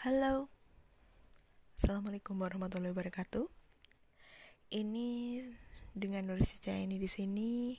Halo, assalamualaikum warahmatullahi wabarakatuh. Ini dengan Nur ini di sini,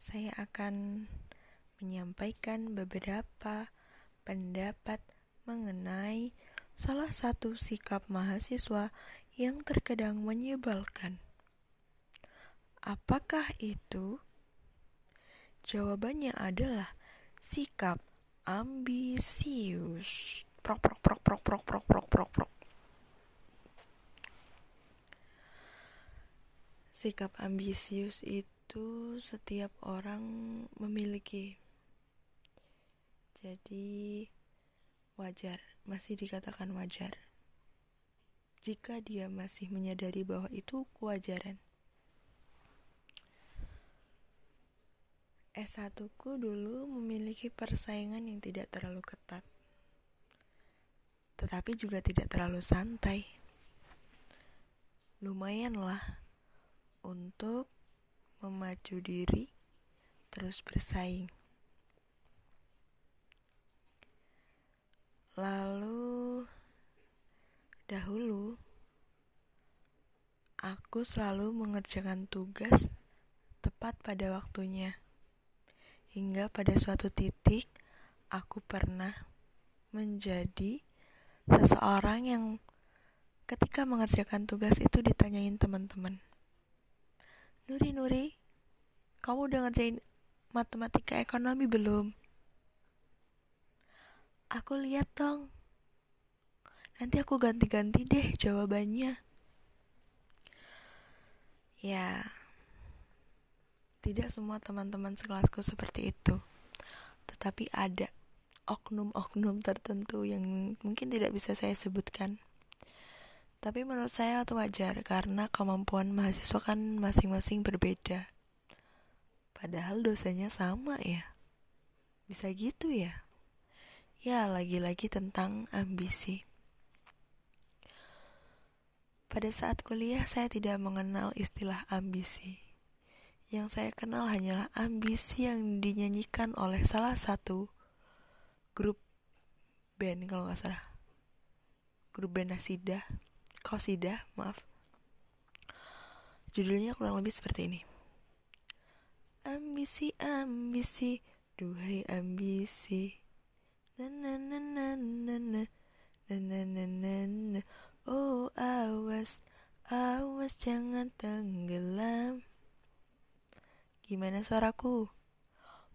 saya akan menyampaikan beberapa pendapat mengenai salah satu sikap mahasiswa yang terkadang menyebalkan. Apakah itu? Jawabannya adalah sikap ambisius prok prok prok prok prok prok prok prok prok. Sikap ambisius itu setiap orang memiliki. Jadi wajar. Masih dikatakan wajar. Jika dia masih menyadari bahwa itu kewajaran. S1 ku dulu memiliki persaingan yang tidak terlalu ketat tetapi juga tidak terlalu santai. Lumayanlah untuk memacu diri terus bersaing. Lalu dahulu aku selalu mengerjakan tugas tepat pada waktunya. Hingga pada suatu titik aku pernah menjadi seseorang yang ketika mengerjakan tugas itu ditanyain teman-teman Nuri Nuri kamu udah ngerjain matematika ekonomi belum? Aku lihat dong nanti aku ganti-ganti deh jawabannya. Ya tidak semua teman-teman sekelasku seperti itu tetapi ada oknum-oknum tertentu yang mungkin tidak bisa saya sebutkan. Tapi menurut saya itu wajar karena kemampuan mahasiswa kan masing-masing berbeda. Padahal dosanya sama ya. Bisa gitu ya? Ya, lagi-lagi tentang ambisi. Pada saat kuliah saya tidak mengenal istilah ambisi. Yang saya kenal hanyalah ambisi yang dinyanyikan oleh salah satu grup band kalau nggak salah. Grup band Nasida. Kosida maaf. Judulnya kurang lebih seperti ini. Ambisi ambisi. Duhai ambisi. Na na na na na na. Na na na na na. Oh awas. Awas jangan tenggelam. Gimana suaraku?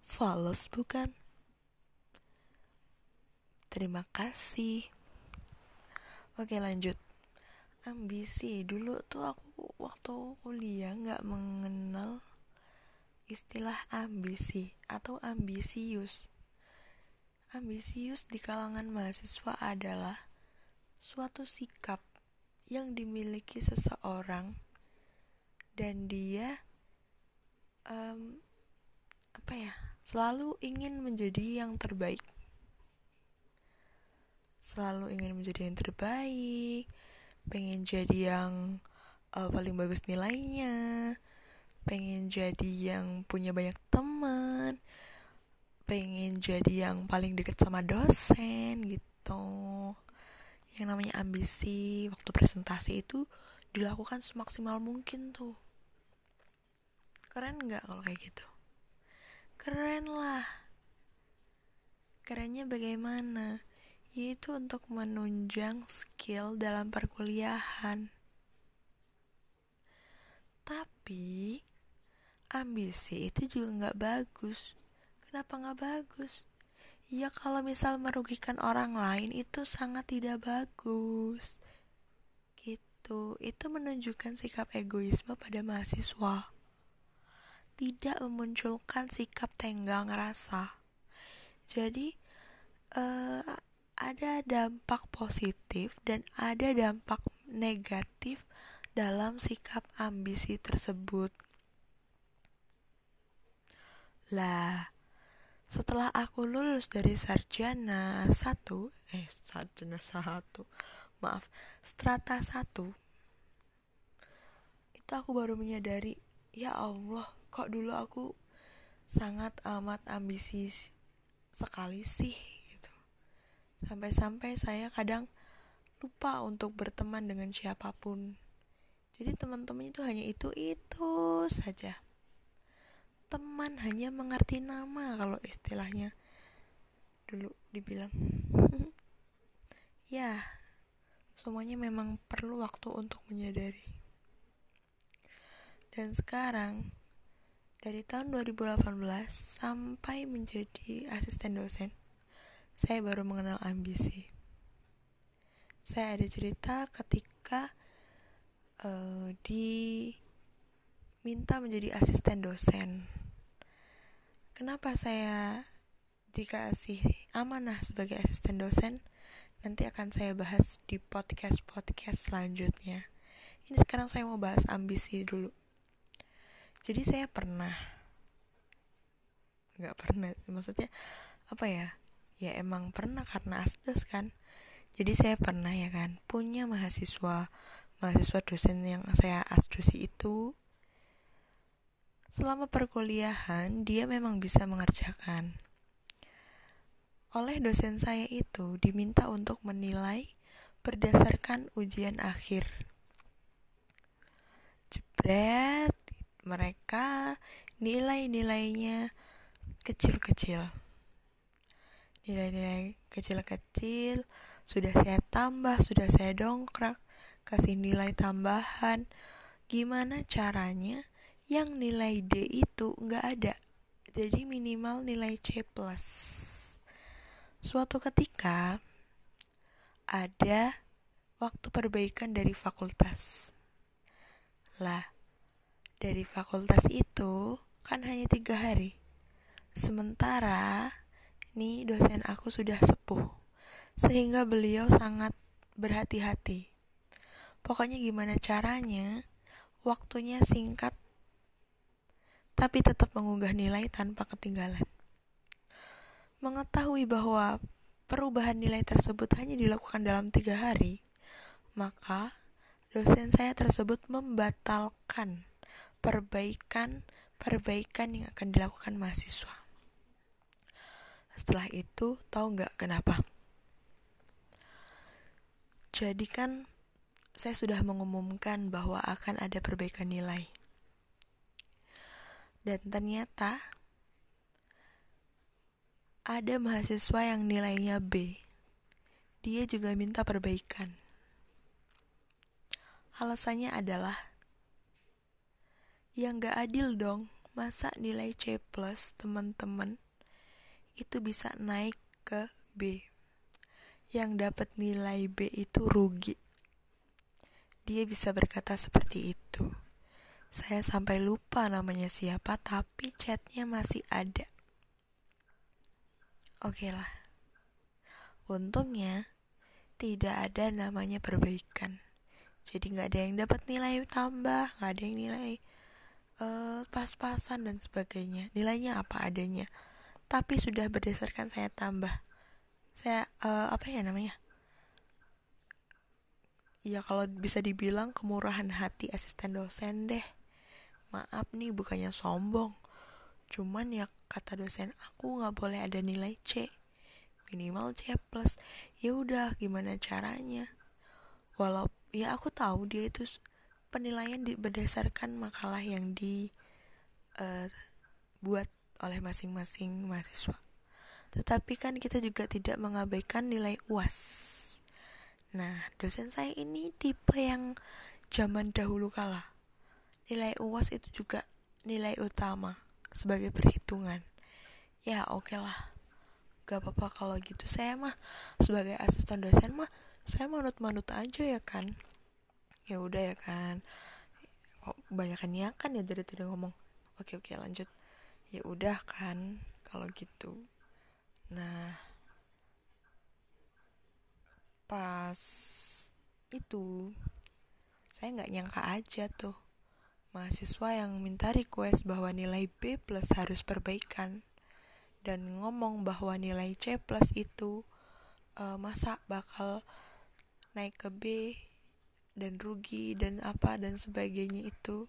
Falos bukan Terima kasih. Oke lanjut. Ambisi dulu tuh aku waktu kuliah nggak mengenal istilah ambisi atau ambisius. Ambisius di kalangan mahasiswa adalah suatu sikap yang dimiliki seseorang dan dia um, apa ya selalu ingin menjadi yang terbaik selalu ingin menjadi yang terbaik pengen jadi yang uh, paling bagus nilainya pengen jadi yang punya banyak teman pengen jadi yang paling dekat sama dosen gitu. Yang namanya ambisi waktu presentasi itu dilakukan semaksimal mungkin tuh. Keren nggak kalau kayak gitu? Keren lah. Kerennya bagaimana yaitu untuk menunjang skill dalam perkuliahan. Tapi ambisi itu juga nggak bagus. Kenapa nggak bagus? Ya kalau misal merugikan orang lain itu sangat tidak bagus. Gitu. Itu menunjukkan sikap egoisme pada mahasiswa. Tidak memunculkan sikap tenggang rasa. Jadi uh, ada dampak positif dan ada dampak negatif dalam sikap ambisi tersebut. Lah, setelah aku lulus dari sarjana satu, eh sarjana satu, maaf, strata satu, itu aku baru menyadari, ya Allah, kok dulu aku sangat amat ambisi sekali sih sampai-sampai saya kadang lupa untuk berteman dengan siapa pun. Jadi teman-teman itu hanya itu itu saja. Teman hanya mengerti nama kalau istilahnya dulu dibilang. Ya semuanya memang perlu waktu untuk menyadari. Dan sekarang dari tahun 2018 sampai menjadi asisten dosen saya baru mengenal ambisi saya ada cerita ketika uh, diminta menjadi asisten dosen. Kenapa saya dikasih amanah sebagai asisten dosen? Nanti akan saya bahas di podcast-podcast selanjutnya. Ini sekarang saya mau bahas ambisi dulu. Jadi saya pernah nggak pernah maksudnya apa ya ya emang pernah karena asdos kan jadi saya pernah ya kan punya mahasiswa mahasiswa dosen yang saya asdosi itu Selama perkuliahan, dia memang bisa mengerjakan. Oleh dosen saya itu diminta untuk menilai berdasarkan ujian akhir. Jebret, mereka nilai-nilainya kecil-kecil. Nilai-nilai kecil-kecil sudah saya tambah, sudah saya dongkrak, kasih nilai tambahan. Gimana caranya yang nilai D itu nggak ada? Jadi minimal nilai C plus. Suatu ketika ada waktu perbaikan dari fakultas. Lah dari fakultas itu kan hanya tiga hari. Sementara nih dosen aku sudah sepuh sehingga beliau sangat berhati-hati pokoknya gimana caranya waktunya singkat tapi tetap mengunggah nilai tanpa ketinggalan. Mengetahui bahwa perubahan nilai tersebut hanya dilakukan dalam tiga hari, maka dosen saya tersebut membatalkan perbaikan-perbaikan yang akan dilakukan mahasiswa. Setelah itu, tahu nggak kenapa? Jadi kan saya sudah mengumumkan bahwa akan ada perbaikan nilai. Dan ternyata ada mahasiswa yang nilainya B. Dia juga minta perbaikan. Alasannya adalah yang gak adil dong. Masa nilai C plus teman-teman itu bisa naik ke B. Yang dapat nilai B itu rugi. Dia bisa berkata seperti itu. Saya sampai lupa namanya siapa, tapi chatnya masih ada. Oke lah. Untungnya tidak ada namanya perbaikan. Jadi nggak ada yang dapat nilai tambah, nggak ada yang nilai uh, pas-pasan dan sebagainya. Nilainya apa adanya. Tapi sudah berdasarkan saya tambah. Saya uh, apa ya namanya? Ya kalau bisa dibilang kemurahan hati asisten dosen deh. Maaf nih bukannya sombong. Cuman ya kata dosen aku nggak boleh ada nilai C. Minimal C plus. Ya udah gimana caranya? Walau ya aku tahu dia itu penilaian di, berdasarkan makalah yang dibuat eh, uh, oleh masing-masing mahasiswa tetapi kan kita juga tidak mengabaikan nilai uas nah dosen saya ini tipe yang zaman dahulu kala nilai UAS itu juga nilai utama sebagai perhitungan. Ya oke okay lah, gak apa-apa kalau gitu. Saya mah sebagai asisten dosen mah saya manut-manut aja ya kan. Ya udah ya kan. Kok kebanyakan ya kan ya dari tadi ngomong. Oke oke lanjut. Ya udah kan kalau gitu. Nah, pas itu saya nggak nyangka aja tuh mahasiswa yang minta request bahwa nilai B plus harus perbaikan dan ngomong bahwa nilai C plus itu uh, masa bakal naik ke B dan rugi dan apa dan sebagainya itu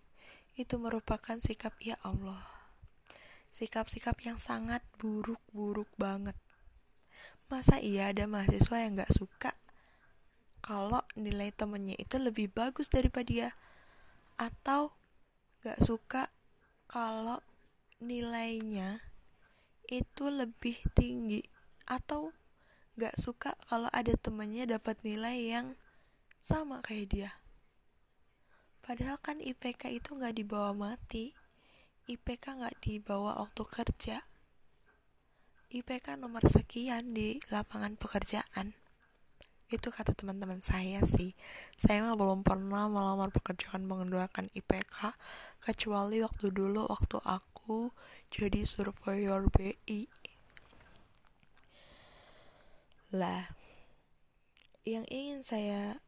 itu merupakan sikap ya Allah sikap-sikap yang sangat buruk-buruk banget. Masa iya ada mahasiswa yang gak suka kalau nilai temennya itu lebih bagus daripada dia? Atau gak suka kalau nilainya itu lebih tinggi? Atau gak suka kalau ada temennya dapat nilai yang sama kayak dia? Padahal kan IPK itu gak dibawa mati IPK gak dibawa waktu kerja? IPK nomor sekian di lapangan pekerjaan. Itu kata teman-teman saya sih. Saya mah belum pernah melamar pekerjaan menggunakan IPK kecuali waktu dulu waktu aku jadi surveyor BI lah yang ingin saya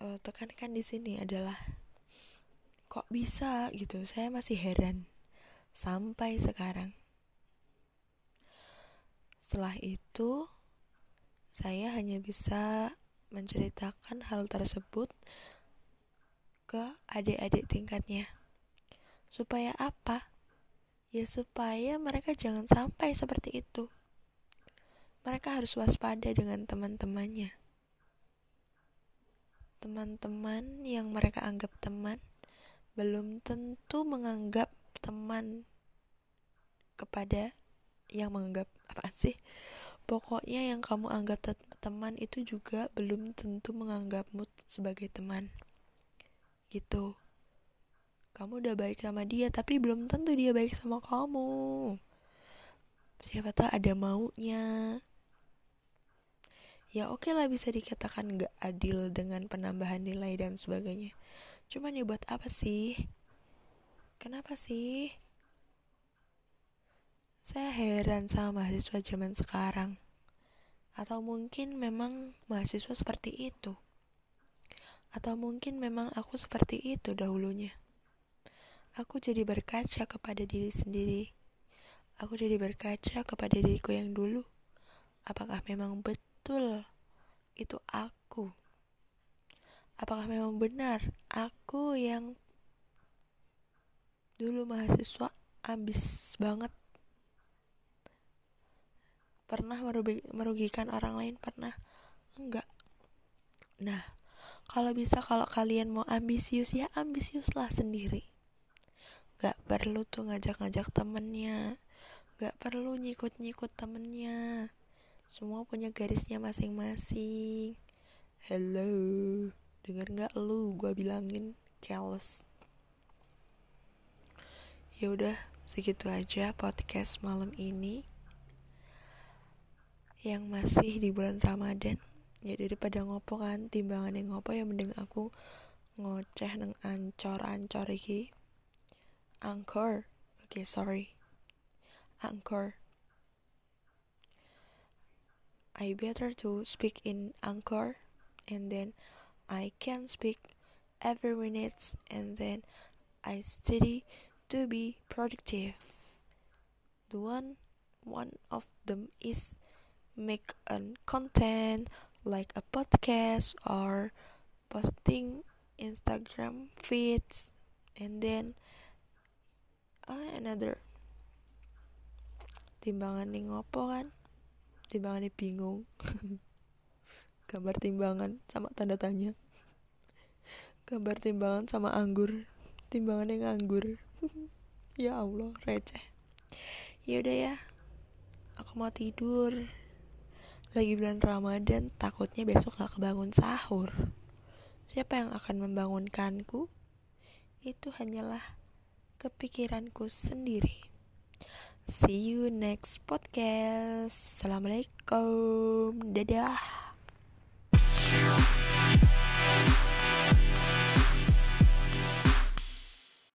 uh, tekankan di sini adalah kok bisa gitu? Saya masih heran sampai sekarang setelah itu, saya hanya bisa menceritakan hal tersebut ke adik-adik tingkatnya. Supaya apa? Ya supaya mereka jangan sampai seperti itu. Mereka harus waspada dengan teman-temannya. Teman-teman yang mereka anggap teman belum tentu menganggap teman kepada yang menganggap apa sih? Pokoknya yang kamu anggap teman itu juga belum tentu menganggapmu sebagai teman. Gitu. Kamu udah baik sama dia tapi belum tentu dia baik sama kamu. Siapa tahu ada maunya. Ya oke okay lah bisa dikatakan gak adil dengan penambahan nilai dan sebagainya. Cuman ya buat apa sih kenapa sih saya heran sama mahasiswa zaman sekarang. Atau mungkin memang mahasiswa seperti itu. Atau mungkin memang aku seperti itu dahulunya. Aku jadi berkaca kepada diri sendiri. Aku jadi berkaca kepada diriku yang dulu. Apakah memang betul itu aku? Apakah memang benar aku yang dulu mahasiswa ambis banget. Pernah merugikan orang lain? Pernah? Enggak. Nah kalau bisa kalau kalian mau ambisius ya ambisiuslah sendiri. Gak perlu tuh ngajak-ngajak temennya. Gak perlu nyikut-nyikut temennya. Semua punya garisnya masing-masing. Hello Dengar gak lu? Gue bilangin Keles Ya udah segitu aja podcast malam ini yang masih di bulan Ramadan. Ya daripada ngopo kan timbangan yang ngopo ya mending aku ngoceh neng ancor-ancor iki. Angkor. Oke okay, sorry. Angkor. I better to speak in angkor and then I can speak every minute and then I study to be productive. The one one of them is make a content like a podcast or posting Instagram feeds. And then uh, another. Timbangan nih ngopo kan? Timbangan nih bingung. Gambar timbangan sama tanda tanya. Gambar timbangan sama anggur. Timbangan yang anggur ya Allah receh. Ya udah ya aku mau tidur. Lagi bulan Ramadan takutnya besok gak kebangun sahur. Siapa yang akan membangunkanku? Itu hanyalah kepikiranku sendiri. See you next podcast. Assalamualaikum. Dadah